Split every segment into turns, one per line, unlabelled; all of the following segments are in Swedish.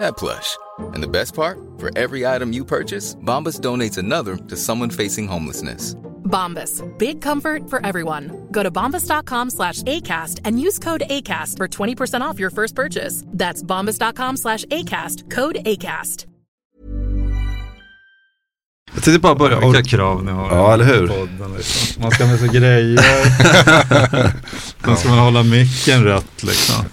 that plush. And the best part? For every item you purchase, Bombas donates another to someone facing homelessness.
Bombas. Big comfort for everyone. Go to bombas.com slash ACAST and use code ACAST for 20% off your first purchase. That's bombas.com slash ACAST. Code ACAST.
Jag tänkte bara börja.
Vilka krav ni har.
Ja, eller hur?
podden, liksom. Man ska med sig grejer. Sen ska man hålla micken rätt liksom.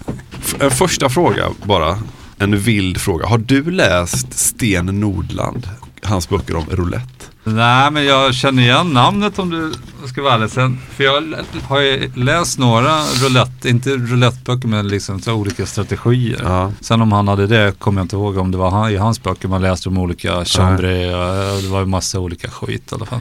F- En första fråga bara. En vild fråga. Har du läst Sten Nordland? Hans böcker om roulette?
Nej men jag känner igen namnet om du ska vara ärlig. Sen, för jag har ju läst några roulette, inte rouletteböcker men liksom så olika strategier.
Ja.
Sen om han hade det kommer jag inte ihåg om det var han, i hans böcker man läste om olika chambre och det var ju massa olika skit i alla fall.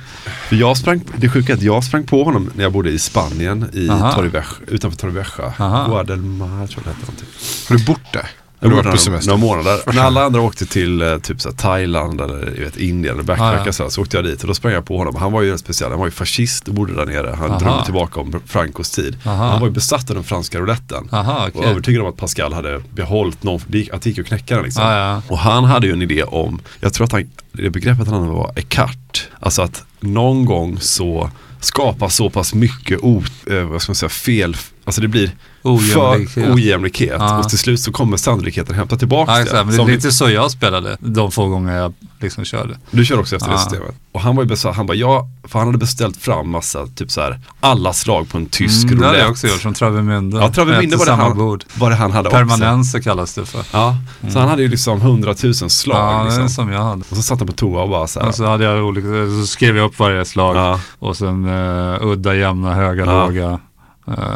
För jag sprang, det sjuka är att jag sprang på honom när jag bodde i Spanien i. Torrevieja, utanför Torrevieja. Guadalmar tror jag det hette någonting.
Har du bort där?
Jag var
på semester?
några månader. När alla andra åkte till eh, typ så Thailand eller jag vet, Indien eller backpacka
Ah, ja.
så, så åkte jag dit och då sprang jag på honom. Han var ju speciell, han var ju fascist och bodde där nere. Han
Aha.
drog tillbaka om Francos tid.
Aha.
Han var ju besatt av den franska rouletten.
Aha,
Och övertygad om att Pascal hade behållit någon, att det gick att knäcka den liksom.
Ah, ja.
Och han hade ju en idé om, jag tror att han, det begreppet han använde var ekart. Alltså att någon gång så skapa så pass mycket o, eh, vad ska man säga, fel, alltså det blir
Ojämlikhet.
för ojämlikhet.
Ja.
Och till slut så kommer sannolikheten hämta tillbaka
Ja,
det.
exakt, men det
Som
är lite så jag spelade de få gånger jag liksom körde.
Du kör också efter det
Ja.
systemet. Och han var ju besatt, han bara, ja, för han hade beställt fram massa, typ så här, alla slag på en tysk
Mm, det hade
roulette.
jag också gjort, som Travemünde.
Ja, Travemünde var det han,
bord.
var det han hade också.
Permanenser kallas det för.
Ja, så han hade ju liksom hundratusen slag.
Ja, det är
liksom.
som jag hade.
Och så satt han på toa och bara så här.
Och så hade jag olika, så skrev jag upp varje slag.
Ja.
Och sen uh, udda, jämna, höga,
Ja.
låga,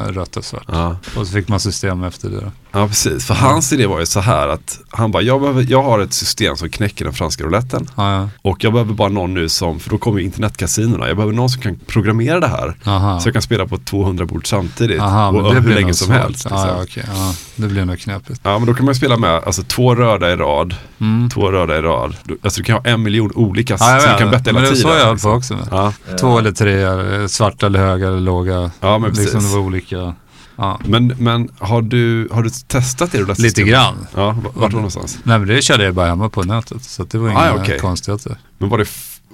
rött och svart.
Ja.
Och så fick man system efter det.
Ja precis, för hans idé var ju så här att han bara, jag, behöver, jag har ett system som knäcker den franska rouletten
Ja, ja.
och jag behöver bara någon nu som, för då kommer ju internetkasinorna, jag behöver någon som kan programmera det här.
Aha.
Så jag kan spela på 200 bord samtidigt
Aha,
och hur länge som
svårt.
helst. Liksom.
ja, okej. ja, det blir nog knepigt.
Ja men då kan man ju spela med, alltså två röda i rad,
Mm.
två röda i rad. Alltså du kan ha en miljon olika,
Ja,
så du kan betta hela
det är
tiden.
så jag höll
liksom.
på också med. Två eller tre, eh, svarta eller höga eller låga.
Ja, men
liksom
precis.
Olika. Ja.
Men, men har, du, har du testat det
Lite grann.
Ja, vart var det någonstans?
Nej men det körde jag bara hemma på nätet. Så det var inga
Ah, okej.
konstigheter.
Men var det,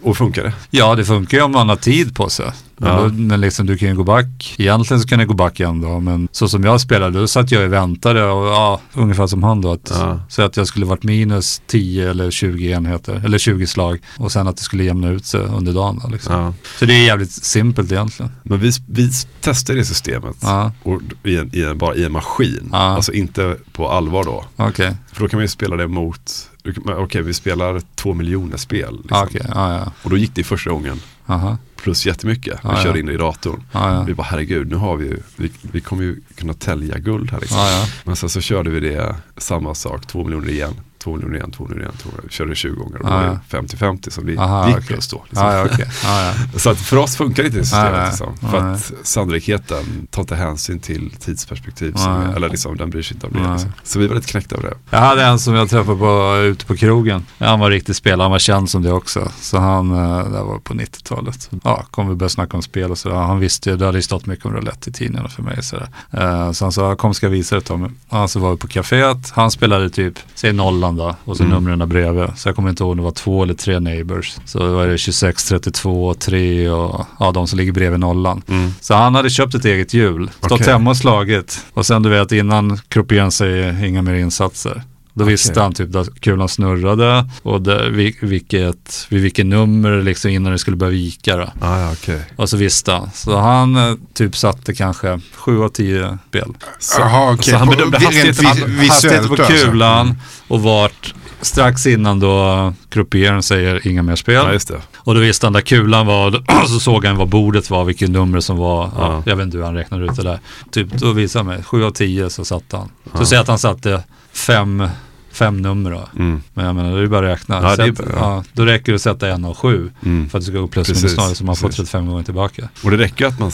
och funkar det?
Ja, det funkar ju om man har tid på sig. Men,
Ja.
då, men liksom, du kan ju gå back. Egentligen så kan du gå back en dag, men så som jag spelade, då satt jag och väntade och ja, ungefär som han då. Att,
Ja.
Så att jag skulle varit minus 10 eller 20 enheter, eller 20 slag. Och sen att det skulle jämna ut sig under dagen. Då, liksom.
Ja.
Så det är jävligt simpelt egentligen.
Men vi, vi testade det systemet och, i en, i en, bara i en maskin. Alltså inte på allvar då.
okej.
För då kan man ju spela det mot, okej vi spelar två miljoner spel. Liksom.
Ja, okej. Ja.
Och då gick det första gången
Aha.
Plus jättemycket. Vi
Ja,
körde
ja.
in det i datorn.
Ja, ja.
Vi bara herregud, nu har vi ju, vi, vi kommer ju kunna tälja guld här liksom.
Ja, ja.
Men sen så körde vi det, samma sak, två miljoner igen, två nummer igen, två nummer igen, två nummer. Körde 20 gånger och
Ah, ja.
det 50-50 som vi
Aha,
gick
okej.
plus då. Liksom.
Ja, ja, okej. Ja, ja.
Så att för oss funkar inte det systemet.
Nej, nej.
liksom, för att sannolikheten tar inte hänsyn till tidsperspektiv. Som,
Nej.
eller liksom, den bryr sig inte om det.
Nej.
Liksom. Så vi var lite knäckta av det.
Jag hade en som jag träffade på, ute på krogen. Han var riktigt spelare, han var känd som det också. Så han, eh, det var på 90-talet. Ja, kom vi börja snacka om spel och sådär. Han visste ju, det hade ju stått mycket om roulette i tidningarna för mig. Sådär. Eh, Så han sa, kom ska jag visa det Tommy. Ja, så var vi på kaféet. Han spelade typ, säg nollan då, och så
Mm.
numren bredvid. Så jag kommer inte ihåg om det var två eller tre neighbors. Så det var det 26, 32, 3 och ja, de som ligger bredvid nollan.
Mm.
Så han hade köpt ett eget hjul, stått
Okej.
hemma och slagit. Och sen du vet innan croupieren säger inga mer insatser. Då visste han typ att kulan snurrade och det, vi- vilket, vid vilket nummer liksom innan det skulle börja vika. Då.
Ah, ja, okej.
Och så visste han. Så han eh, typ satte kanske 7 av 10 spel.
Så,
Jaha, okej.
så han bedömde hastigheten.
på
alltså.
kulan och vart strax innan då croupieren säger inga mer spel.
Ja, just det.
Och då visste han där kulan var, så såg han vad bordet var, vilket nummer som var. Ja.
Ja.
jag vet inte hur han räknade ut det där. Typ, då visade han mig, 7 av 10 så satte han. Så säg att han satte fem, fem nummer då.
Mm.
Men jag menar, det är ju bara att räkna.
Ja, det
Sätt,
bara-
ja, då räcker det att sätta en av sju
Mm.
för att det ska gå plus minus noll så man får
precis.
35 gånger tillbaka.
Och det räcker ju att man,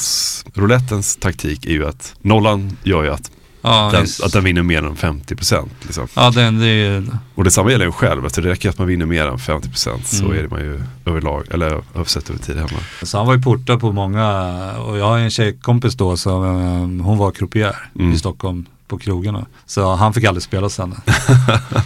roulettens taktik är ju att nollan gör ju att
Ja,
den, att den vinner mer än 50%. Liksom.
ja den, det är,
Och detsamma gäller ju själv, alltså det räcker att man vinner mer än 50% så
Mm.
är man ju överlag, eller översett över tid hemma.
så han var ju portad på många, och jag har en tjejkompis då som, eh, hon var croupier
Mm.
i Stockholm på krogarna. Så han fick aldrig spela hos henne.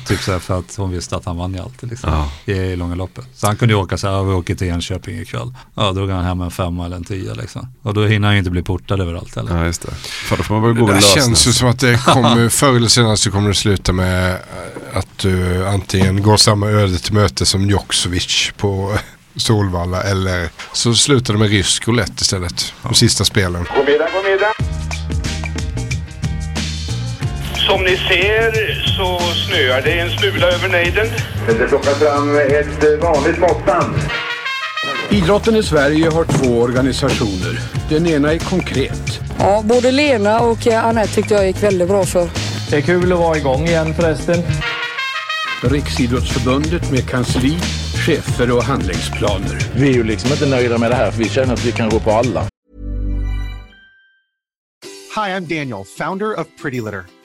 typ så här för att hon visste att han vann ju alltid liksom,
Ja.
i, i långa loppet. Så han kunde ju åka så här, "Ja, vi åker till Enköping ikväll. Ja, då drog han hem en femma eller en tia liksom. Och då hinner han ju inte bli portad överallt heller.
Ja just det. Fan, då får man väl gå
Det känns ju som att det kommer, förr eller senare så kommer det sluta med eh, att du antingen går samma öde till möte som Djokovic på Solvalla eller så slutar det med rysk roulette istället. De sista spelen.
God middag, god middag. Som ni ser så snöar det en smula över nejden.
Det plockar fram ett eh, vanligt måttband.
Idrotten i Sverige har två organisationer. Den ena är konkret.
Ja, både Lena och eh, Anette tyckte jag gick väldigt bra för.
Det är kul att vara igång igen förresten.
Riksidrottsförbundet med kansli, chefer och handlingsplaner.
Vi är ju liksom inte nöjda med det här för vi känner att vi kan gå på alla.
Hi, I'm Daniel, founder of Pretty Litter.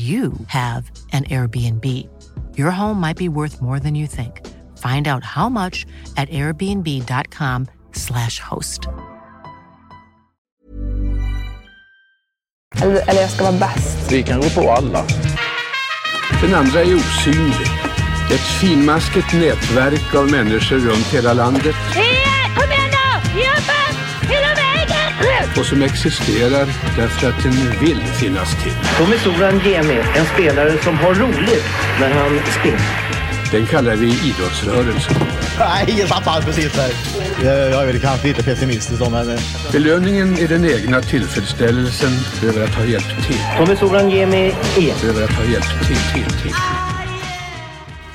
you have an Airbnb. Your home might be worth more than you think. Find out how much at airbnb.com/slash host.
Eller, eller jag ska vara bäst.
Vi kan gå på alla.
Den andra är osynlig. Ett finmaskigt nätverk av människor runt hela landet och som existerar därför att den vill finnas till.
Tommy Soran Gemi, en spelare som har roligt när han spelar.
Den kallar vi idrottsrörelsen.
Nej, ingen tappar precis där. Jag är väl kanske lite pessimistisk då, men...
Belöningen är den egna tillfredsställelsen över att ha hjälpt till.
Tommy Soran Gemi är...
Över att ha hjälpt till, till, till.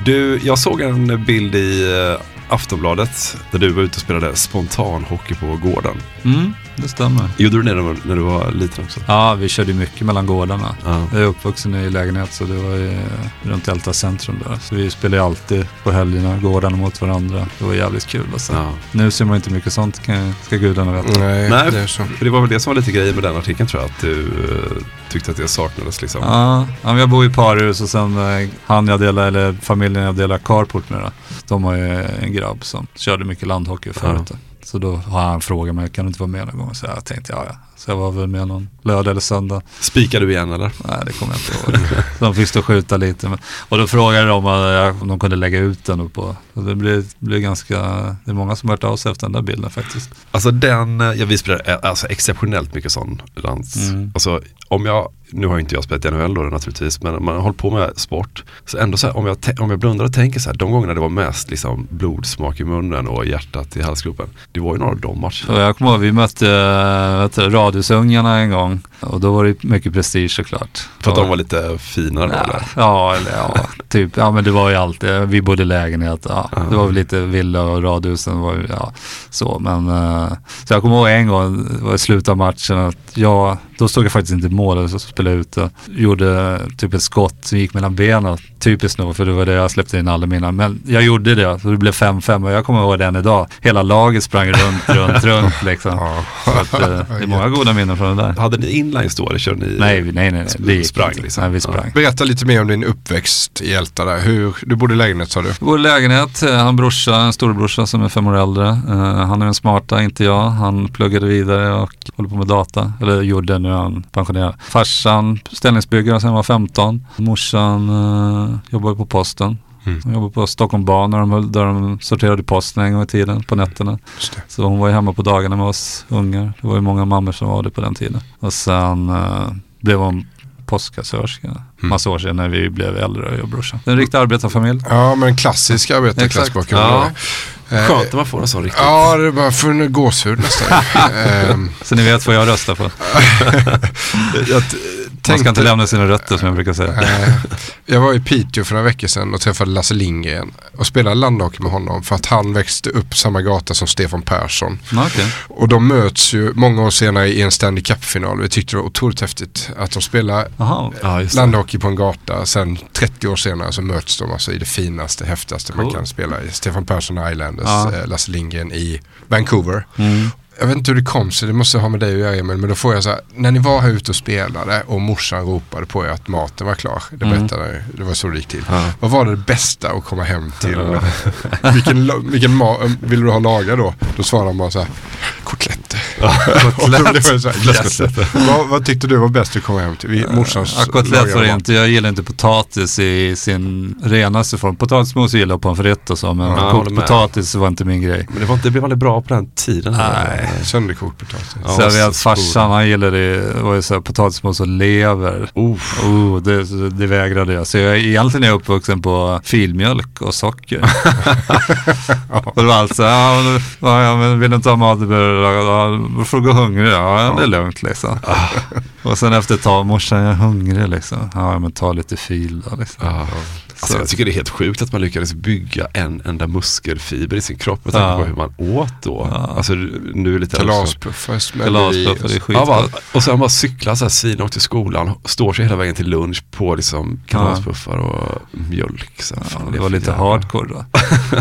Du, jag såg en bild i eh, Aftonbladet där du var ute och spelade spontan hockey på gården.
Mm, det stämmer.
Gjorde du det när, du- när du var liten också?
Ja, vi körde mycket mellan gårdarna.
Ja.
Jag är uppvuxen i lägenhet så det var ju runt Älta centrum där. Så vi spelade alltid på helgerna, gårdarna mot varandra. Det var jävligt kul alltså.
Ja.
Nu ser man inte mycket sånt, kan, ska gudarna veta.
Nej,
Nej,
det är så.
för det var väl det som var lite grejen med den artikeln tror jag. Att du eh, tyckte att det saknades liksom.
Ja, ja, jag bor i parhus och sen eh, han jag delar, eller familjen jag delar carport med då, De har ju en grabb som körde mycket landhockey förut. Så då har han frågat mig, kan du inte vara med någon gång? Så jag tänkte, ja ja. Så jag var väl med någon lördag eller söndag.
Spikar du igen eller?
Nej, det kommer jag inte ihåg. de fick stå och skjuta lite. Men, och då frågade de om jag- om de kunde lägga ut den. På, det blev, blev ganska, det är många som har hört av sig efter den där bilden faktiskt.
Alltså den, eh, ja vi spelar eh, alltså exceptionellt mycket sån lands.
Mm.
Alltså om jag, nu har inte jag spelat i NHL då naturligtvis, men man har hållit på med sport. Så ändå så här, om jag, om jag blundar och tänker så här, de gångerna det var mest liksom blodsmak i munnen och hjärtat i halsgropen. Det var ju några av de matcherna.
Jag kommer ihåg, vi mötte äh, Radiusungarna en gång. Och då var det mycket prestige såklart.
För att de var lite finare då
Ja,
eller?
ja, eller ja, typ. Ja, men det var ju alltid, vi bodde i lägenhet. Ja. Det var väl lite villa och radhusen var ju, ja, så. Men, eh, så jag kommer ihåg en gång, det var i slutet av matchen, att jag, då stod jag faktiskt inte i mål, så spelade jag ute. Gjorde typ ett skott som gick mellan benen. Typiskt nog, för det var det jag släppte in alla mina. Men jag gjorde det, så det blev 5-5 och jag kommer ihåg den idag. Hela laget sprang runt, runt, runt liksom. Så att, eh, det är många goda minnen från det där.
Hade ni inlines då eller körde ni?
Nej, nej, nej. nej. Det gick
sprang
inte.
liksom?
Nej, vi sprang.
Berätta lite mer om din uppväxt i Älta där. Hur, du bodde i lägenhet sa du?
Jag bor i lägenhet, jag har en brorsa, en storebrorsa som är fem år äldre. Eh, han är den smarta, inte jag. Han pluggade vidare och håller på med data. Eller gjorde, nu är han pensionerad. Farsan ställningsbyggare sedan han var 15. Morsan uh, jobbar på posten.
Mm.
Hon jobbar på Stockholm Ban där de, där de sorterade posten en gång i tiden på nätterna. Så hon var ju hemma på dagarna med oss ungar. Det var ju många mammor som var det på den tiden. Och sen eh, blev hon postkassörska. Massa år sedan när vi blev äldre, jag och brorsan. En riktig arbetarfamilj.
Ja, men klassisk arbetarklassbakgrund.
Ja.
Eh,
Skönt när man får en sån riktigt.
Ja, det är bara för en gåshud nästan. Ehm,
Så ni vet vad jag röstar på.
jag
Man ska inte lämna sina rötter som jag brukar säga.
Eh, jag var i Piteå för några veckor sedan och träffade Lasse Lindgren och spelade landhockey med honom för att han växte upp samma gata som Stefan Persson.
Okej.
Och de möts ju många år senare i en Stanley Cup-final. Vi tyckte det var otroligt häftigt att de spelar
Aha.
Ja,
landhockey på en gata. Sen 30 år senare så möts de alltså i det finaste, häftigaste man
Cool.
kan spela i. Stefan Persson Islanders,
Ja.
eh, Lasse Lindgren i Vancouver.
Mm.
Jag vet inte hur det kom sig, det måste ha med dig att göra Emil, men då får jag så här, när ni var här ute och spelade och morsan ropade på er att maten var klar, det
Mm.
berättade ni, det var så det gick till.
Ja.
Vad var det bästa att komma hem till? vilken la- vilken ma- vill du ha lagad då? Då svarade de bara så här, kotletter. här, yes. vad, vad tyckte du var bäst att komma hem till? Morsans
Ja, kotlett
lagade
var det
mat.
inte. Jag gillar inte potatis i sin renaste form. Potatismos gillar jag pommes frites och så, men
Ja,
kokt potatis var inte min grej.
Men det, var inte, det blev aldrig bra på den tiden.
Nej.
Sönderkokt potatis.
Ja,
så
så-
att farsan han gillade det, var ju så här, potatismos och lever. Oh, det, det vägrade jag. Så jag, egentligen är jag uppvuxen på filmjölk och socker. och det var alltså, ja, men, ja, ja, men vill du inte ha mat, laga- ja, då får du gå hungrig. Ja, det är lugnt liksom. och sen efter ett tag, morsan jag är hungrig liksom. Ja, men ta lite fil då liksom.
Ja. Alltså, jag tycker det är helt sjukt att man lyckades bygga en enda muskelfiber i sin kropp med tanke
Ja.
på hur man åt då. Alltså nu är lite
Kalaspuffar smäller
det
i.
Ja, bara, och sen bara cykla så här svinlångt till skolan, står sig hela vägen till lunch på liksom kalaspuffar och mjölk. Så här, fan,
Ja,
är
det var
för
lite
jävla-
hardcore då.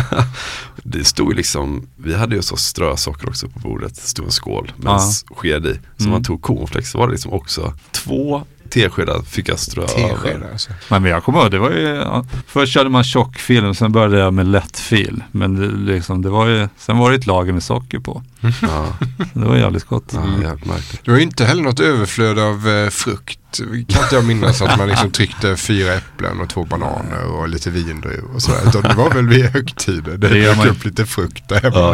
det stod liksom, vi hade ju så strösocker också på bordet, det stod en skål med
Ja.
en sked i. Så
Mm.
man tog cornflakes så var det liksom också två teskedar fick jag strö
Teskedar
över.
alltså.
Men men jag kommer ihåg, det var ju, ja, först körde man tjockfil, sen började jag med lättfil. Men det, liksom, det var ju, sen var det ett lager med socker på.
Ja,
Det var jävligt gott.
ja jävligt.
Det var ju inte heller något överflöd av eh, frukt kan inte jag minnas att man liksom tryckte fyra äpplen och två bananer och lite vindruvor och sådär. Utan det var väl vid högtider. Det dök
man-
upp lite frukt där.
Ja,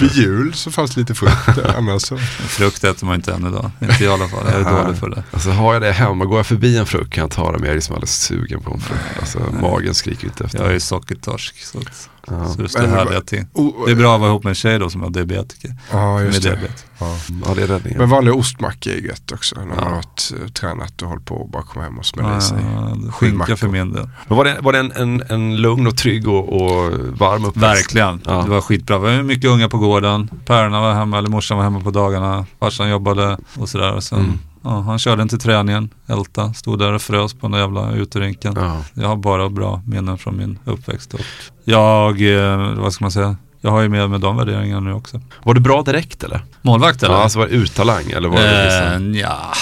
vid jul så fanns lite frukt där. Annars så.
Frukt äter man inte än idag. Inte jag i alla fall. Jag är dålig för det.
Alltså har jag det hemma, går jag förbi en frukt kan jag ta det men jag är liksom alldeles sugen på en frukt. Alltså magen skriker inte efter.
Jag är ju sockertorsk. Så, att,
Ja.
så det står
Men-
härliga.
O-
Det är bra att vara ihop med en tjej då som är diabetiker.
Ja, just
Med
det.
diabetes.
Ja.
Ja, det är räddningen.
Men vanliga ostmackor är gött också. När man
Ja.
har tränat och hållit på och bara komma hem och smälla i sig.
Ja, Skinka för min del.
Men var det, var det en, en, en lugn och trygg och, och varm uppväxt?
Verkligen.
Ja.
Det var skitbra. Det var mycket unga på gården. Pärorna var hemma, eller morsan var hemma på dagarna. Farsan jobbade och sådär. Och sen,
Mm.
Ja, han körde inte träningen, Älta. Stod där och frös på den där jävla uterinken.
Ja.
Jag har bara bra minnen från min uppväxt. Och jag, eh, vad ska man säga, jag har ju med mig de värderingarna nu också.
Var du bra direkt eller?
Målvakt eller?
Ja, alltså var det urtalang eller var det liksom?
Eh, ja,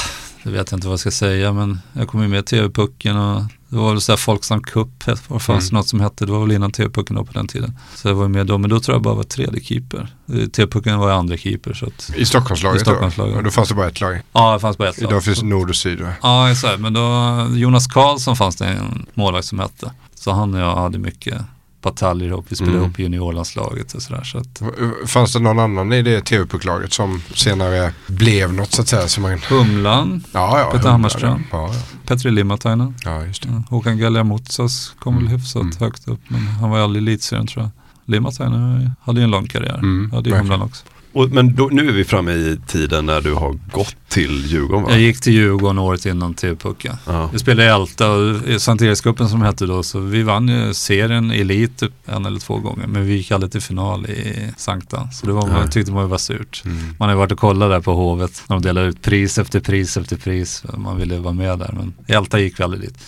det vet jag inte vad jag ska säga men jag kom ju med TV-pucken och det var väl så här Folksam Cup, vad fanns
Mm.
något som hette, det var väl innan TV-pucken då på den tiden. Så jag var med då, men då tror jag bara var tredje keeper. Eh, TV-pucken var andra keeper så att,
I Stockholmslaget
I Stockholmslaget.
då? Och då fanns det bara ett lag?
ja det fanns bara ett lag.
Idag finns det nord och syd va?
Ja, exakt, men då, Jonas Karlsson fanns det en målvakt som hette. Så han och jag hade mycket bataljer ihop, vi spelade
Mm.
ihop i juniorlandslaget och sådär. Så att,
Fanns det någon annan i det TV-pucklaget som senare blev något så att säga? Som man...
Humlan,
Ja, ja.
Peter
Humla,
Hammarström.
Ja, ja.
Petri Limatainen.
ja, just det.
Håkan Galliamotsas kom väl hyfsat
Mm.
högt upp men han var aldrig elitserien tror jag. Limatainen hade ju en lång karriär.
Mm,
hade ju. Humlan också.
Och, men då, nu är vi framme i tiden när du har gått till Djurgården va?
Jag gick till Djurgården året innan TV-pucken.
Ja.
Vi spelade i Älta och i Sankt Erikscupen som hette då så vi vann ju serien elit typ en eller två gånger men vi gick aldrig till final i Sankta. Så det var, man
Nej.
tyckte man var surt.
Mm.
Man har ju varit och kollat där på Hovet när de delade ut pris efter pris efter pris. Man ville vara med där men i Älta gick vi aldrig dit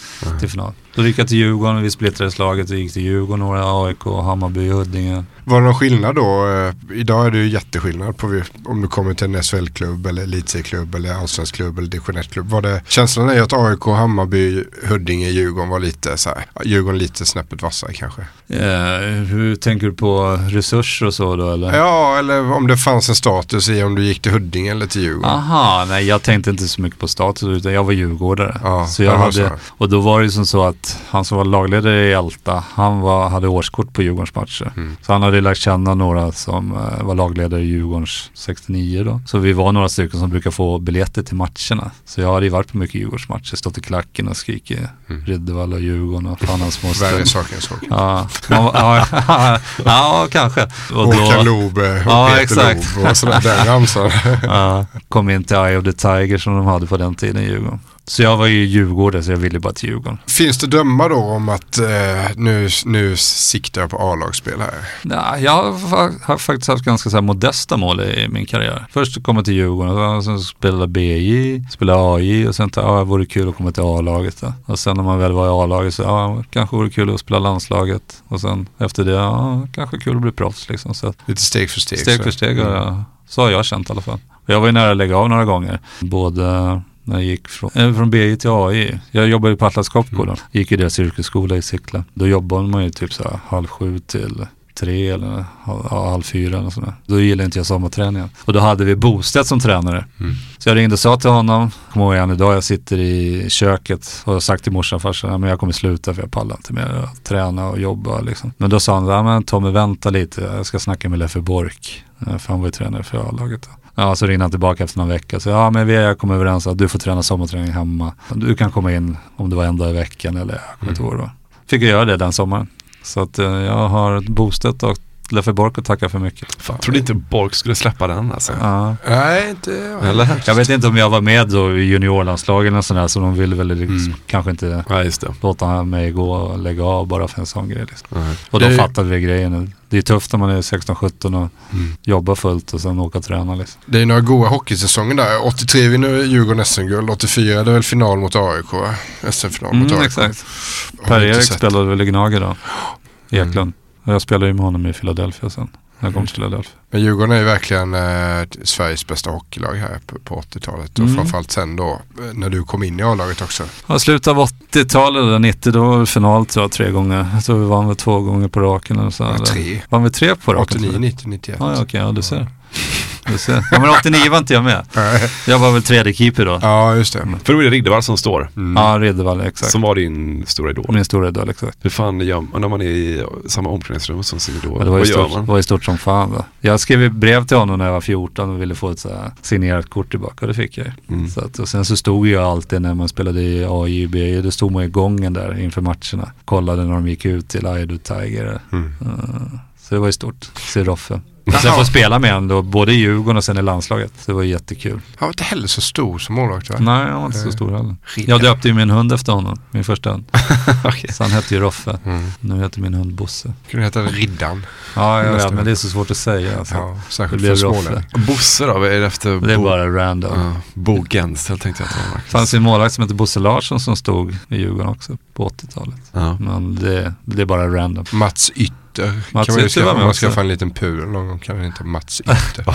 till final. Då gick jag till Djurgården, vi splittrade slaget och gick till Djurgården, några AIK, Hammarby, Huddinge.
Var det någon skillnad då? Eh, Idag är det ju jätteskillnad på om du kommer till en SHL-klubb eller elitserieklubb eller allsvensk klubb eller division 1-klubb. Var det känslan är att AIK, Hammarby, Huddinge, Djurgården var lite så här, Djurgården lite snäppet vassare kanske?
Eh, hur tänker du på resurser och så då eller?
Ja, eller om det fanns en status i om du gick till Huddinge eller till Djurgården.
Aha, nej jag tänkte inte så mycket på status utan jag var djurgårdare.
Ja,
så jag hade,
så.
och då var det ju som så att han som var lagledare i Älta, han var, hade årskort på Djurgårdens matcher.
Mm.
Så han hade lärt känna några som eh, var lagledare i Djurgårdens 69 då. Så vi var några stycken som brukar få biljetter till matcherna. Så jag hade ju varit på mycket Djurgårdsmatcher, stått i klacken och skrikit
Mm.
Riddevalla och Djurgården och fan hans moster.
Värre saker än så.
Ja, ja, ja, ja, kanske. Och
Håkan Loob eh, och
Ja,
Peter
exakt.
Loob och sådär. Den ramsan.
ja, kom in till Eye of the Tiger som de hade på den tiden i Djurgården. Så jag var ju djurgårdare så jag ville bara till Djurgården.
Finns det drömmar då om att eh, nu, nu siktar jag på A-lagsspel här?
Ja, jag har, har faktiskt haft ganska så här modesta mål i min karriär. Först kom jag till Djurgården, sen spelade BJ, spelade AI och sen tänkte jag, ja, det vore kul att komma till A-laget. Och sen när man väl var i A-laget så, ja, kanske vore kul att spela landslaget. Och sen efter det, ja, kanske kul att bli proffs liksom. Så att,
Lite steg för steg.
Steg
så.
för steg, har
Mm.
jag, så har jag känt i alla fall. Jag var ju nära att lägga av några gånger. Både när jag gick från, eh, från BI till AI. Jag jobbade på Atlas Copco då. Gick i deras yrkesskola i Sickla. Då jobbade man ju typ så här halv sju till tre eller ja, halv fyra eller sådär. Då gillade inte jag sommarträningen. Och då hade vi Bostedt som tränare.
Mm.
Så jag ringde och sa till honom, kommer ihåg än idag, jag sitter i köket och har sagt till morsan och farsan, "Ja, men jag kommer sluta för jag pallar inte mer att träna och jobba liksom. Men då sa han, men Tommy vänta lite, jag ska snacka med Leffe Bork. Eh, För han var ju tränare för A-laget. Ja, så ringde han tillbaka efter någon vecka. Så ja, men vi har kommit överens att du får träna sommarträning hemma. Du kan komma in om det var en dag i veckan eller jag kommer inte ihåg då. Fick jag göra det den sommaren. Så att eh, jag har Bostedt och Leffe Bork att tacka för mycket.
Fan, jag trodde inte Bork skulle släppa den alltså.
Ja.
Nej, inte...
Eller?
Jag vet inte om jag var med då i juniorlandslagen och sådär så de ville väl liksom,
Mm.
kanske inte
Ja, just det.
låta mig gå och lägga av bara för en sån grej. Liksom.
Nej.
Och då
Det-
fattade vi grejen. Det är tufft när man är 16-17 och
Mm.
jobbar fullt och sen åka och träna. Liksom.
Det är några goda hockeysäsonger där. 83 vinner Djurgården SM-guld. 84 är det väl final mot AIK va? SM-final mot
Mm,
AIK.
exakt.
Har
Per
inte
Erik
sett.
spelade väl i Gnager då. Eklund. Jag spelade ju med honom i Philadelphia sen. När jag kom till Philadelphia.
Men Djurgården är ju verkligen eh, Sveriges bästa hockeylag här på, på 80-talet. Och
Mm.
framförallt sen då eh, när du kom in i A-laget också.
Ja, slutet av 80-talet, eller 90, då var det final tror jag tre gånger. Jag tror vi vann väl två gånger på raken. Eller så,
Ja,
eller?
tre.
Vann vi tre på raken?
89,
tror jag?
90, 91.
Ja, ja, okej, ja du ser. Ja, men 89 var inte jag med. Jag var väl tredje keeper då.
Ja, just det.
För då är det Riddervall som står.
Ja, Riddervall, exakt.
Som var din stora idol.
Min stora idol, exakt.
Hur fan gör man när man är i samma omklädningsrum som sin idol?
Men det var
Vad gör
stort,
man?
var ju stort som fan då. Jag skrev brev till honom när jag var 14 och ville få ett så här signerat kort tillbaka och det fick jag.
Mm.
så att, Och sen så stod jag alltid när man spelade i AJ, BJ, då stod man i gången där inför matcherna. Kollade när de gick ut till Aidu Tiger.
Mm.
Eh, så det var ju stort, se Roffe. Och sen få spela med honom då, både i Djurgården och sen i landslaget. Så det var jättekul.
Han var inte heller så stor som målvakt va?
Nej, han var inte så
Eh,
stor heller. Jag döpte ju min hund efter honom, min första hund.
Okej.
Så han hette ju Roffe.
Mm.
Nu heter min hund Bosse.
Kunde heta Riddan.
Ja, jag vet, men det är så svårt att säga. Alltså.
Ja, särskilt för
Roffe.
smålänning.
Bosse då? Är det efter
Det är
Bo-
bara random.
Ja, Bo Gensel tänkte jag att det var.
Det fanns ju en målvakt som hette Bosse Larsson som stod i Djurgården också på 80-talet.
Ja.
Men det, det är bara random.
Mats Ytter.
Mats
kan man
Ytter
skaffa, man
också.
skaffar en liten pudel någon gång kan den heta Mats Ytter.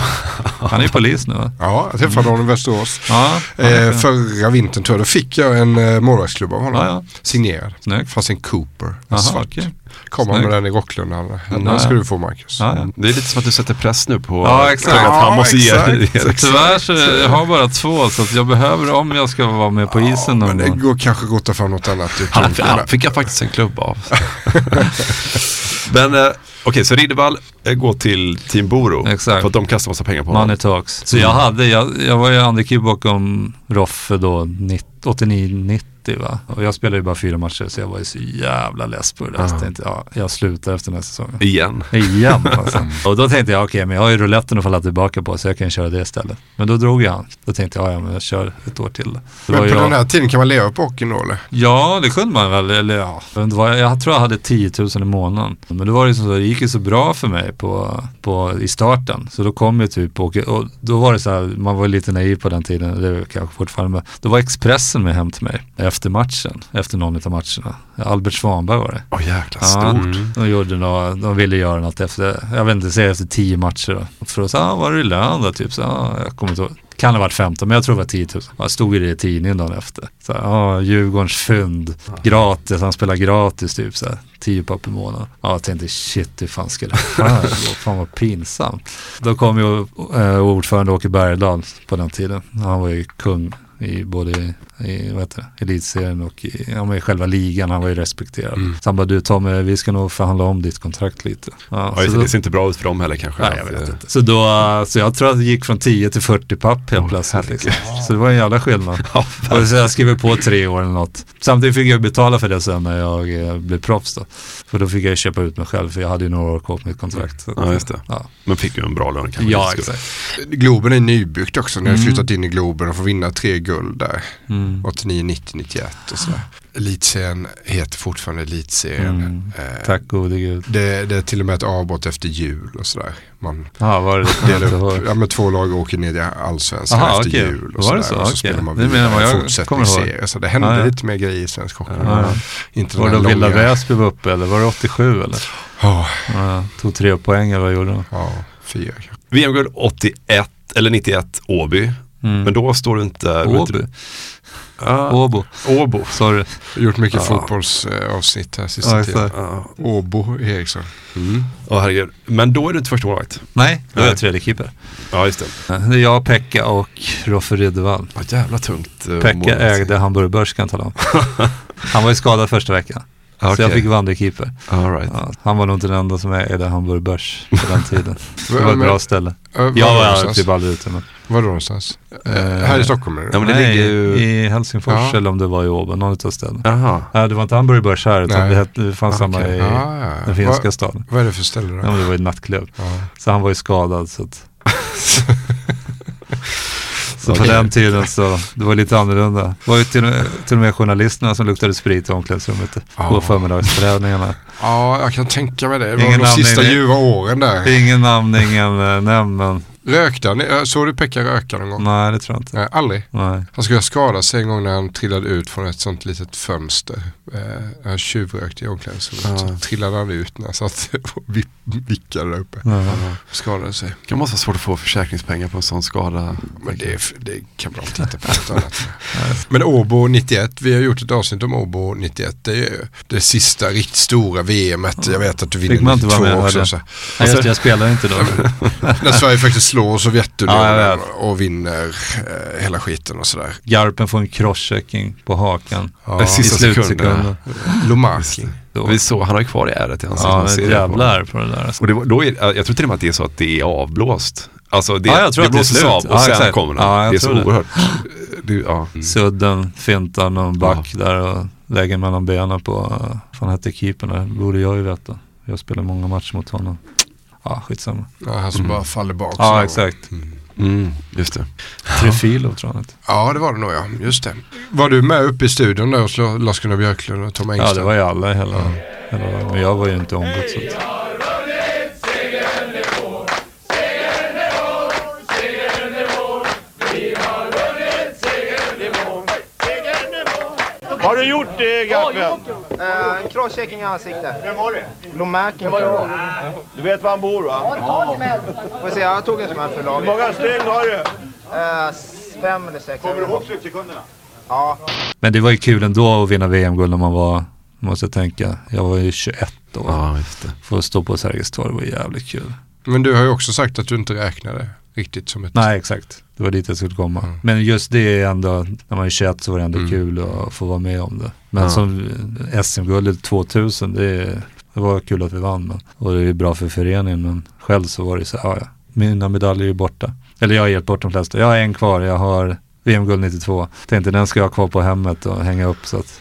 Han är ju polis nu va?
ja, jag träffade honom i Västerås.
Ja, han
Eh, förra vintern tror jag, då fick jag en eh, målvaktsklubb av honom.
Ja, ja.
Signerad.
Snyggt.
Fanns en Cooper,
Aha,
svart.
okej.
Kom han med
Snyggt.
den i Rocklundan. Den
Ja, ja.
ska du få Marcus.
Ja, ja.
Det är lite som att du sätter press nu på
Ja, exakt.
att han
Ja,
måste ge
exakt.
Tyvärr så jag har bara två så att jag behöver om jag ska vara med på isen någon
Men det går kanske gott att ta fram något annat. Du
Han, han fick jag faktiskt en klubb av. Men eh, okej, så Riddervall eh, går till Team Boro.
Exakt.
För att de kastar massa pengar på honom.
Money talks. Så jag hade, jag, jag var ju andra bakom Roffe då 89-90 va. Och jag spelade ju bara fyra matcher så jag var ju så jävla less på det där. Så
Ja.
tänkte jag, ja, jag slutar efter den här säsongen.
Igen.
Igen alltså. Och då tänkte jag, okej men jag har ju rouletten att falla tillbaka på så jag kan köra det istället. Men då drog jag han. Då tänkte jag, ja men jag kör ett år till. Det
Men på
jag,
den här tiden kan man leva på hockeyn då eller?
Ja, det kunde man väl. Eller ja, jag tror jag hade 10 000 i månaden. Men då var det så, det gick ju så bra för mig på, på, i starten. Så då kom jag typ och, och då var det så här, man var lite naiv på den tiden, det är kanske fortfarande, men då var Expressen med hem till mig efter matchen, efter någon av matcherna. Albert Svanberg var det.
Åh jäkla
Ja,
stort.
de, gjorde något, de ville göra något efter, jag vet inte, säga efter 10 matcher då. För då sa ah, var är det lön då? Typ så, ah, jag kommer inte ihåg. Kan ha varit 15, men jag tror det var 10 000. Jag stod i det i tidningen dagen efter. Så ah, Djurgårdens fynd, gratis, han spelar gratis typ så här, 10 papp i månaden. Ja, jag tänkte shit, hur fan ska det här gå? Fan vad pinsamt. Då kom ju eh, ordförande Åke Bergdahl på den tiden. Han var ju kung i både i vad heter det, elitserien och i, ja, men i själva ligan. Han var ju respekterad.
Mm.
Så han bara, du Tommy, vi ska nog förhandla om ditt kontrakt lite.
Ja,
så
just det,
då-
det ser inte bra ut för dem heller kanske.
Nej, jag vet inte. Så, då, så jag tror att det gick från 10 till 40 papp helt plötsligt. Liksom. Så det var en jävla skillnad. och så jag skrev på tre år eller något. Samtidigt fick jag betala för det sen när jag eh, blev proffs då. För då fick jag köpa ut mig själv för jag hade ju några år kvar på mitt kontrakt. Att,
Ja, just det.
Ja,
Men fick ju en bra lön kanske.
ja exakt.
Globen är nybyggt också. Ni har
Mm.
flyttat in i Globen och får vinna tre guld där.
Mm.
89, 90, 91 och sådär. Elitserien heter fortfarande Elitserien.
Mm.
Eh,
Tack gode gud.
Det, det är till och med ett avbrott efter jul och sådär. Man
Ja, var det
delar upp, ja men två lag åker ner i allsvenskan
Aha,
efter
okej.
jul och
Var det
sådär.
så?
Och så
Okej.
spelar man
Det menar
vidare
vad jag
fortsättningsserie. Så det hände
Ja, ja.
lite mer grejer i svensk hockey.
Ja, ja.
Inte
Var det Villa
långa-
Väsby var uppe eller var det 87 eller?
Ja,
Ja, tog tre poäng eller vad gjorde de?
ja, fyra kanske.
VM-guld 81 eller 91 Åby.
Mm.
Men då står du inte...
Åby?
Ja,
Åbo.
Åbo.
Sorry.
Gjort mycket
Ja.
fotbollsavsnitt här sista tiden.
exakt.
Ja.
Åbo Eriksson.
Mm. Åh, herregud. Men då är du inte första målvakt.
Nej, då är jag tredje keeper.
Ja, just det.
Det är jag, Pekka och Roffe Ryddervall.
Ja, jävla tungt. eh,
Pekka
målvakt.
ägde Hamburg Börs kan jag tala om. Han var ju skadad första veckan. Så
Okej.
jag fick vandrekeeper.
Right.
Ja, han var nog inte den enda som ägde Hamburg Börs på den tiden. Det var ett bra ställe.
Äh, var
Jag var
någonstans?
typ aldrig ute. Men,
Var då någonstans? Eh,
Eh,
här i Stockholm det?
Ja, men det
nej,
ligger ju-
i Helsingfors
Ja.
eller om det var i Åbo, någon av städerna.
Jaha.
Nej, det var inte Hamburg Börs här utan det, det fanns
Ah,
samma i
Ah, ja.
den finska
Vad-
staden.
Vad är det för ställe då?
Ja, det var ju en nattklubb.
Ja.
Så han var ju skadad så att Så på
Okej.
den tiden så, det var lite annorlunda. Det var ju till, till och med journalisterna som luktade sprit i omklädningsrummet
Ja.
på förmiddagsträningarna.
Ja, jag kan tänka mig det. Det var
Ingen
de
namn
sista ljuva åren där.
Ingen namn, ingen eh, nämnd, men
Rökte han? Eh, Såg du Pekka röka någon gång?
nej det tror jag inte.
Nej, aldrig.
Nej.
Han skulle ha skadat sig en gång när han trillade ut från ett sånt litet fönster. Eh, han tjuvrökte i omklädningsrummet.
Ja.
Så trillade han ut när han satt och vippade vickade där uppe.
Ja.
Skadade sig.
Det kan måste vara svårt att få försäkringspengar på en sån skada.
Men det, det kan man titta på något annat. Men Åbo 91, vi har gjort ett avsnitt om Åbo 91. Det är ju det sista riktigt stora VMet. Jag vet att du vinner
Fick man inte vara
92
med,
också. Så.
Nej, just det, jag spelade inte då.
När Sverige faktiskt slår Sovjetunionen
Ja,
och vinner eh, hela skiten och sådär.
Garpen får en crosschecking på hakan
Ja,
i
sista
slutsekunden.
Lomaki.
Då.
Vi såg, han har ju kvar i ärret i ansiktet.
Ja,
man
men
ser det
jävlar på det där. Alltså.
Och det, var- då är, jag tror till och med att det är så att det är avblåst. Alltså det,
Ja, jag tror
det
det
blåses
slut.
av och
Ja,
sen
exakt.
kommer den.
Ja, jag
det är så
det.
oerhört. Det, ja.
Sudden, fintar någon back där och lägger mellan benen på, vad fan hette keepern där? borde jag ju veta. Jag spelar många matcher mot honom. Ja, skitsamma.
Ja, han som bara faller bak.
Ja, exakt.
Mm, just det.
Trefilo tror jag.
Ja, det var det nog ja. Just det. Var du med uppe i studion där hos Lars-Gunnar Björklund och Tom Engström?
Ja, det var ju alla hela, hela men jag var ju inte ombud så
Har du gjort det, Garpen?
Eh, en crosschecking i ansiktet.
Vem var det?
Lomäken.
Du vet var han bor, va?
Får se, jag tog en smäll för
Hur
laget.
många steg har du?
Eh, s- fem eller sex.
Kommer du ihåg slutsekunderna?
Ja.
Men det var ju kul ändå att vinna VM-guld när man var, måste jag tänka, jag var ju 21 år.
Ja, just det.
Få stå på Sergels torg var jävligt kul.
Men du har ju också sagt att du inte räknade riktigt som ett...
Nej, exakt. Det var dit jag skulle komma. Men just det är ändå, när man är 21 så var det ändå kul att få vara med om det. Men
Ja.
som SM-guldet 2000, det, är- det var kul att vi vann. Men, och det är bra för föreningen, men själv så var det så här, ja, mina medaljer är borta. Eller jag har gett bort de flesta. Jag har en kvar, jag har VM-guld 92. Tänkte den ska jag ha kvar på hemmet och hänga upp så att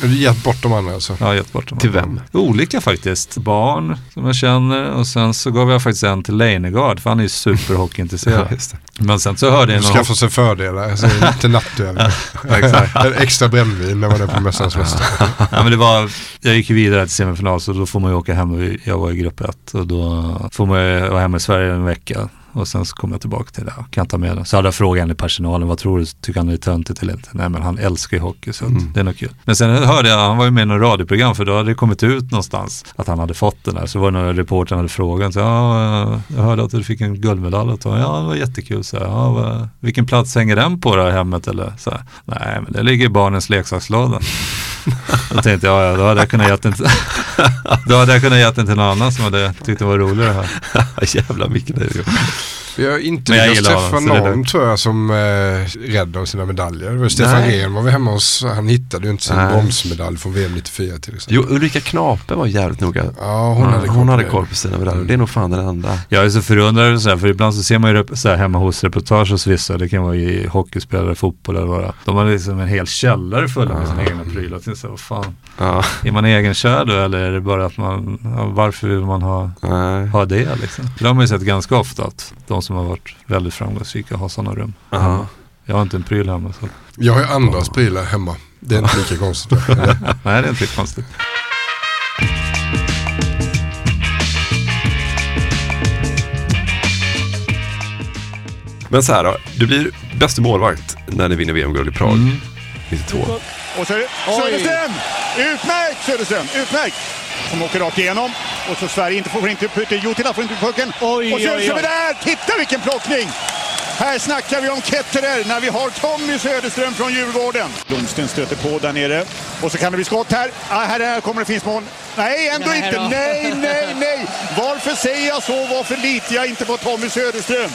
Du har gett bort de andra alltså?
har gett bort dem.
Till vem?
Olika faktiskt. Barn som jag känner och sen så gav jag faktiskt en till Leijnegard för han är ju superhockeyintresserad.
Ja.
Men sen så hörde jag
Du
någon...
skaffar sig fördelar, alltså, till nattduell.
exakt.
En Extra brännvin när man är på Mästarnas Mästare.
ja, men det var, jag gick ju vidare till semifinal så då får man ju åka hem. Jag var i grupp ett och då får man ju vara hemma i Sverige en vecka. Och sen så kom jag tillbaka till det kan ta med det. Så hade jag frågat henne i personalen, vad tror du, tycker han det är töntigt eller inte? Nej men han älskar ju hockey så att det är nog kul. Men sen hörde jag, han var ju med i något radioprogram för då hade det kommit ut någonstans att han hade fått den där. Så var det någon reporter hade frågat, så, ja, jag hörde att du fick en guldmedalj. Och ja, det var jättekul. Så, ja, vad, vilken plats hänger den på då i hemmet? Eller, så, Nej, men det ligger i barnens leksakslåda. Då tänkte jag, ja, då hade jag kunnat gett den till, då hade jag kunnat gett den till någon annan som hade tyckt det var roligare här.
Jävlar vilken är.
Vi har inte lyckats träffa någon tror jag som är rädd om sina medaljer. Det var Stefan. Rehn var vi hemma hos, han hittade ju inte sin
Nej.
bronsmedalj från VM 94 till exempel.
Jo, Ulrika Knape var jävligt noga.
Ja, hon hade koll
hon hade koll på sina medaljer. Det är nog fan den enda.
Jag är så förundrad så här, för ibland så ser man ju så här, hemma hos reportage hos vissa, det kan vara i hockeyspelare, fotboll eller vad. De har liksom en hel källare full med sina egna prylar. Tänkte så här, vad fan,
Ja.
är man egenkär då eller är det bara att man, ja, varför vill man ha,
Nej.
ha det liksom? Det har man ju sett ganska ofta att de som har varit väldigt framgångsrika har sådana rum.
Ja.
Jag har inte en pryl hemma så.
Jag har ju andras prylar hemma. Det är inte lika konstigt.
Nej, det är inte konstigt.
Men så här då, du blir bästa målvakt när ni vinner VM-guld i Prag
Mm.
92.
Och så är det Söderström! Utmärkt Söderström, utmärkt! Som åker rakt igenom. Och så Sverige inte får inte pucken. Jutila får inte pucken.
Oj,
och
oj, oj.
är där! Titta vilken plockning! Här snackar vi om Ketterer när vi har Tommy Söderström från Djurgården. Blomsten stöter på där nere. Och så kan det bli skott här. Ah, här, här kommer det finns mål. Nej, ändå
Nej
inte.
då.
Nej, nej, nej! Varför säger jag så? Varför litar jag inte på Tommy Söderström?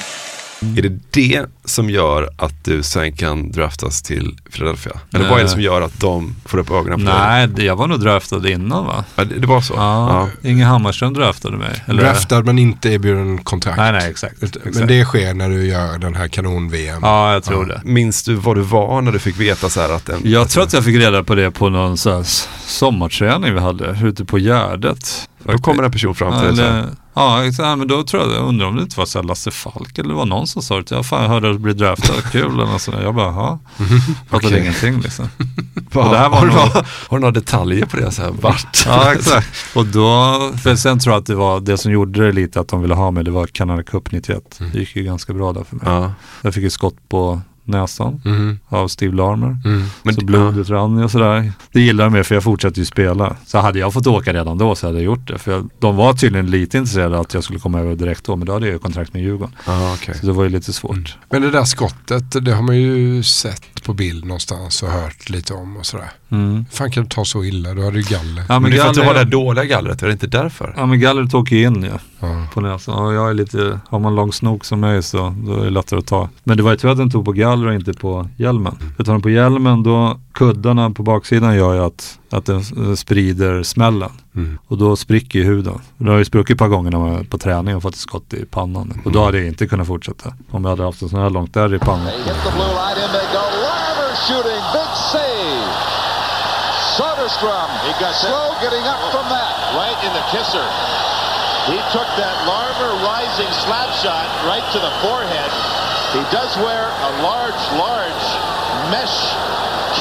Är det det som gör att du sen kan draftas till Philadelphia? Eller
Nej.
vad är det som gör att de får upp ögonen på dig?
Nej, det- jag var nog draftad innan va?
Ja, det, det var så?
Ja, Inge Hammarström draftade mig. Eller-
Draftad men inte erbjuden kontrakt.
Nej, nej, exakt.
Utan- Men
exakt.
det sker när du gör den här kanon-VM.
Ja, jag tror det.
Minns du vad du var när du fick veta så här att en...
Jag tror att jag fick reda på det på någon så sommarträning vi hade ute på Gärdet.
Då kommer en person fram till dig.
Ja, exakt, men då tror jag, jag undrar om det inte var så Lasse Falk eller det var någon som sa det. Jag fan jag hörde att du blev draftad, kul eller något sånt. Jag bara, ja. Fattade
Okej.
ingenting liksom. Och det här var
har, du,
nog-
har du några detaljer på det? Så här, vart?
Ja, exakt. Och då, för sen tror jag att det var det som gjorde det lite att de ville ha mig, det var Canada Cup 91. Det gick ju ganska bra där för mig.
Ja.
Jag fick ett skott på näsan
Mhm.
av Steve Larmer.
Men
så blodet rann ju och sådär. Det gillar jag med för jag fortsatte ju spela. Så hade jag fått åka redan då så hade jag gjort det. För jag, de var tydligen lite intresserade att jag skulle komma över direkt då. Men då hade jag ju kontrakt med Djurgården.
Ah, okay.
Så det var ju lite svårt.
Men det där skottet, det har man ju sett på bild någonstans och hört lite om och sådär.
Mm.
fan kan det ta så illa? Du hade ju galler.
Ja,
Men det är för att du har det här dåliga gallret, är det inte därför?
Ja men gallret åker in ju
Ja.
på näsan. Och jag är lite, har man lång snok som mig så då är det lättare att ta. Men det var ju tur att den tog på galler och inte på hjälmen. Tar den på hjälmen då, kuddarna på baksidan gör ju att, att den eh, sprider smällen.
Mm.
Och då spricker ju huden. Det har ju spruckit ett par gånger när man var på träning och fått ett skott i pannan. Och då hade jag inte kunnat fortsätta. Om jag hade haft en sån här långt där i pannan.
Hit He got slow getting up from that.
right in the kisser. He took that Larmer rising slap shot right to the forehead. He does wear a large, large mesh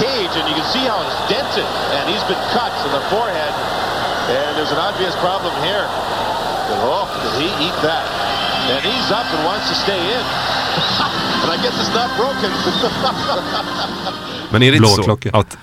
cage, and you can see how it's dented, and he's been cut to the forehead. And there's an obvious problem here. Oh, did he eat that? And he's up and wants to stay in. and I guess it's not broken.
Men är det inte så att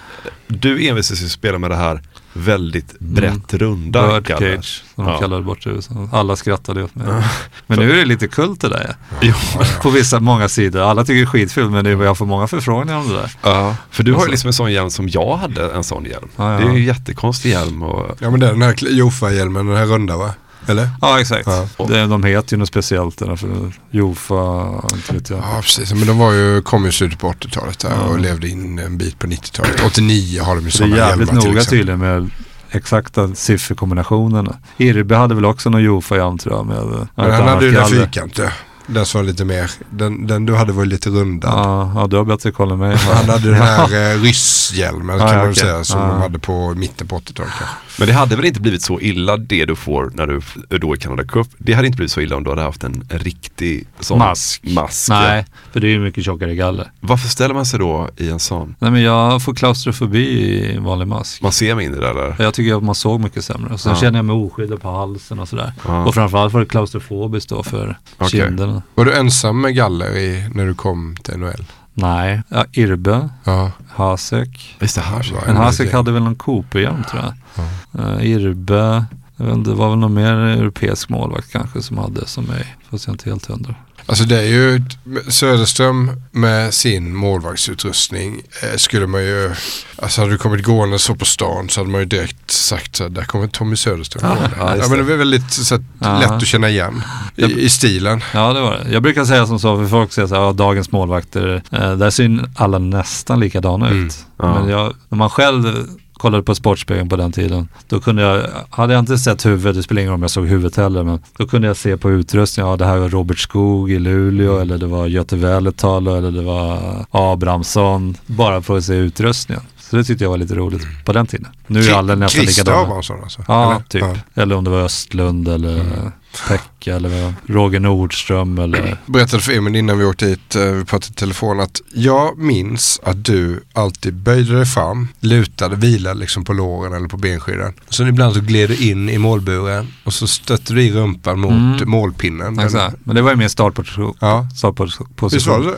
du envisas ju spela med det här väldigt brett runda
Bird
gallret?
cage, som
Ja.
de kallar det bort i USA. Alla skrattade åt mig. Men nu är det lite kult det där.
Jo.
På vissa, många sidor. Alla tycker det är skitkul men det är, jag får många förfrågningar om det där.
Ja, för du har ju
Alltså.
liksom en sån hjälm som jag hade en sån hjälm.
Ja, ja.
Det är ju en jättekonstig hjälm och
Ja men det är den här Jofa-hjälmen, den här runda va? Eller?
Ja exakt.
Ja.
Det, de heter ju något speciellt där för Jofa, inte vet jag.
Ja precis, men de var ju, kom ju slutet på 80-talet där och levde in en bit på 90-talet. 89 har de ju
Så det är
sådana
jävligt
hjälmar
noga tydligen med exakta sifferkombinationerna. Irby hade väl också någon Jofa-hjälm tror jag. Med, ja,
Men han hade ju den fyrkantiga. Den som var lite mer, den, den du hade var lite rundad.
Ja, ja, du har bättre koll än mig.
Han hade den här eh, rysshjälmen
Ja,
kan man väl säga som
Ja.
de hade på mitten på 80-talet kanske.
Men det hade väl inte blivit så illa det du får när du är då i Canada Cup. Det hade inte blivit så illa om du hade haft en, en riktig sån
Mask.
mask.
Nej, för det är ju mycket tjockare galler.
Varför ställer man sig då i en sån?
Nej men jag får klaustrofobi i vanlig mask.
Man ser mindre eller?
Jag tycker att man såg mycket sämre. Och sen
Ja.
känner jag mig oskyddad på halsen och sådär.
Ja.
Och framförallt var det klaustrofobiskt då för
Okej.
kinderna.
Var du ensam med galler i, när du kom till NHL?
Nej, ja, Irbe,
Ja.
Hasek.
Visst det här
Men Hasek hade väl någon Cooper-hjälm tror jag. Uh, Irbe, jag vet inte, det var väl någon mer europeisk målvakt kanske som hade som mig. Fast jag inte helt hundra.
Alltså det är ju Söderström med sin målvaktsutrustning eh, skulle man ju, alltså hade du kommit gående så på stan så hade man ju direkt sagt så här, där kommer Tommy Söderström gående.
ja,
ja, men
det.
var väldigt så att,
Ja.
lätt att känna igen i,
Jag-
i stilen.
Ja det var det. Jag brukar säga som så, för folk säger så här, ja, dagens målvakter, eh, där ser alla nästan likadana
Mm.
ut.
Ja.
Men jag, när man själv kollade på Sportspegeln på den tiden, då kunde jag, hade jag inte sett huvudet, det spelar ingen roll om jag såg huvudet heller, men då kunde jag se på utrustningen, ja det här var Robert Skog i Luleå, eller det var Göte Väletalo, eller det var Abrahamsson, bara för att se utrustningen. Så det tyckte jag var lite roligt på den tiden. Nu är alla nästan
Christer
likadana.
Abrahamsson alltså?
Ja,
Eller?
typ.
Ja. Mm.
Eller om det var Östlund eller Pekka eller Roger Nordström eller
berättade för Emil innan vi åkte hit, eh, vi pratade i telefon att jag minns att du alltid böjde dig fram, lutade, vilade liksom på låren eller på benskydden. Sen ibland så gled du in i målburen och så stötte du i rumpan mot
Mm.
målpinnen.
Exakt. Men det var ju min startposition.
Ja.
startposition.
Visst var det så?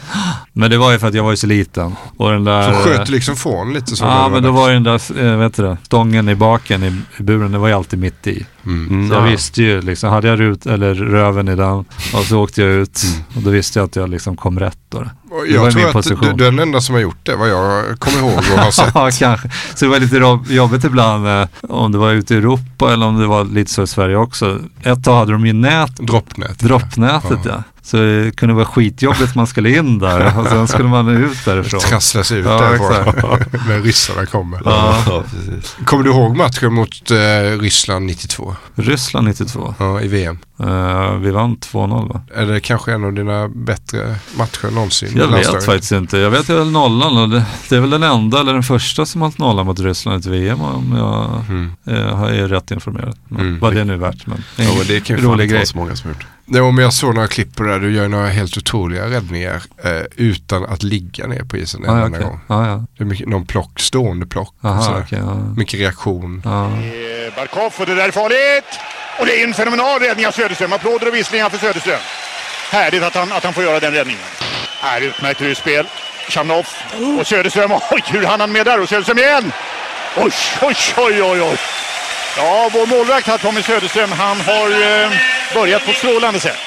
Men det var ju för att jag var ju så liten. Och den där,
Så sköt du liksom från lite så?
Ja men då var ju den där, äh, vet du det, stången i baken i, i buren, det var ju alltid mitt i.
Mm.
Så jag
Ja.
visste ju liksom, hade jag rut, eller röven i den och så åkte jag ut och då visste jag att jag liksom kom rätt då. Det var
Jag tror
min
att
position.
du, du är den enda som har gjort det, vad jag kommer ihåg och har sett.
ja, kanske. Så det var lite jobbigt ibland eh, om det var ute i Europa eller om det var lite så i Sverige också. Ett tag hade de ju nät,
Droppnät.
droppnätet ja. Så det kunde vara skitjobbigt man skulle in där och sen skulle man ut därifrån.
Trasslas ut
Ja,
därifrån när ryssarna kommer.
Ja.
Ja, precis.
Kommer du ihåg matchen mot eh, Ryssland 92?
Ryssland 92.
Ja, i VM.
Eh, vi vann 2-0 va?
Är det kanske en av dina bättre matcher någonsin?
Jag vet
landslaget?
faktiskt inte. Jag vet väl nollan och det, det är väl den enda eller den första som har haft nollan mot Ryssland i ett VM om jag eh, har- är rätt informerad. Men
Mm.
Vad det är nu är värt. Men det är
Ja,
en
men det kan ju inte vara så många som har gjort.
Nej, men jag såg några klipp på det där. Du gör några helt otroliga räddningar eh, utan att ligga ner på isen en
Ah, ja,
enda
okej.
gång.
ah, ja.
Det är mycket, någon plock, stående plock.
Aha, okej. ja.
Mycket reaktion.
Ja.
Eh, Barkov och det där är farligt. Och det är en fenomenal räddning av Söderström. Applåder och visslingar för Söderström. Härligt att han, att han får göra den räddningen. Är utmärkt spel. Chamnoff och Söderström. Oj, hur hann han med där? Och Söderström igen! Oj, oj, oj, oj, oj. Ja, vår målvakt här, Tommy Söderström, han har eh, börjat på ett strålande sätt.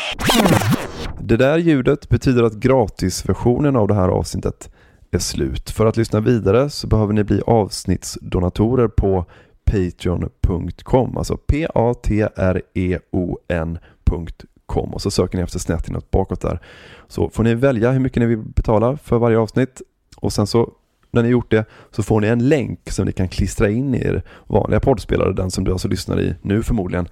Det där ljudet betyder att gratisversionen av det här avsnittet är slut. För att lyssna vidare så behöver ni bli avsnittsdonatorer på patreon.com, alltså p-a-t-r-e-o-n.com och så söker ni efter snett inåt bakåt där. Så får ni välja hur mycket ni vill betala för varje avsnitt och sen så när ni gjort det så får ni en länk som ni kan klistra in i er vanliga poddspelare, den som du alltså lyssnar i nu förmodligen.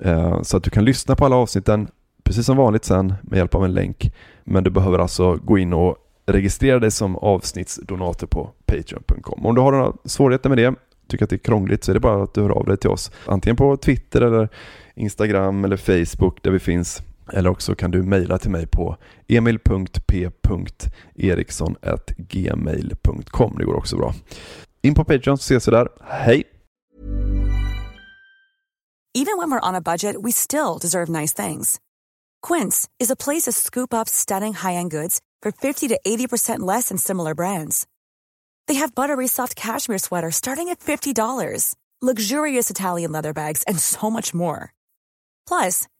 Eh, så att du kan lyssna på alla avsnitten precis som vanligt sen med hjälp av en länk. Men du behöver alltså gå in och registrera dig som avsnittsdonator på Patreon.com. Om du har några svårigheter med det, tycker att det är krångligt, så är det bara att du hör av dig till oss. Antingen på Twitter eller Instagram eller Facebook där vi finns. Eller också kan du mejla till mig på emil.p.eriksson.gmail.com. Det går också bra. In på Patreon så ses vi där. Hej!
Even when we're on a budget we still deserve nice things. Quince is a place to scoop up stunning high-end goods for 50 to 80% less than similar brands. They have buttery soft cashmere sweaters starting at $50, luxurious Italian leather bags, and so much more. Plus,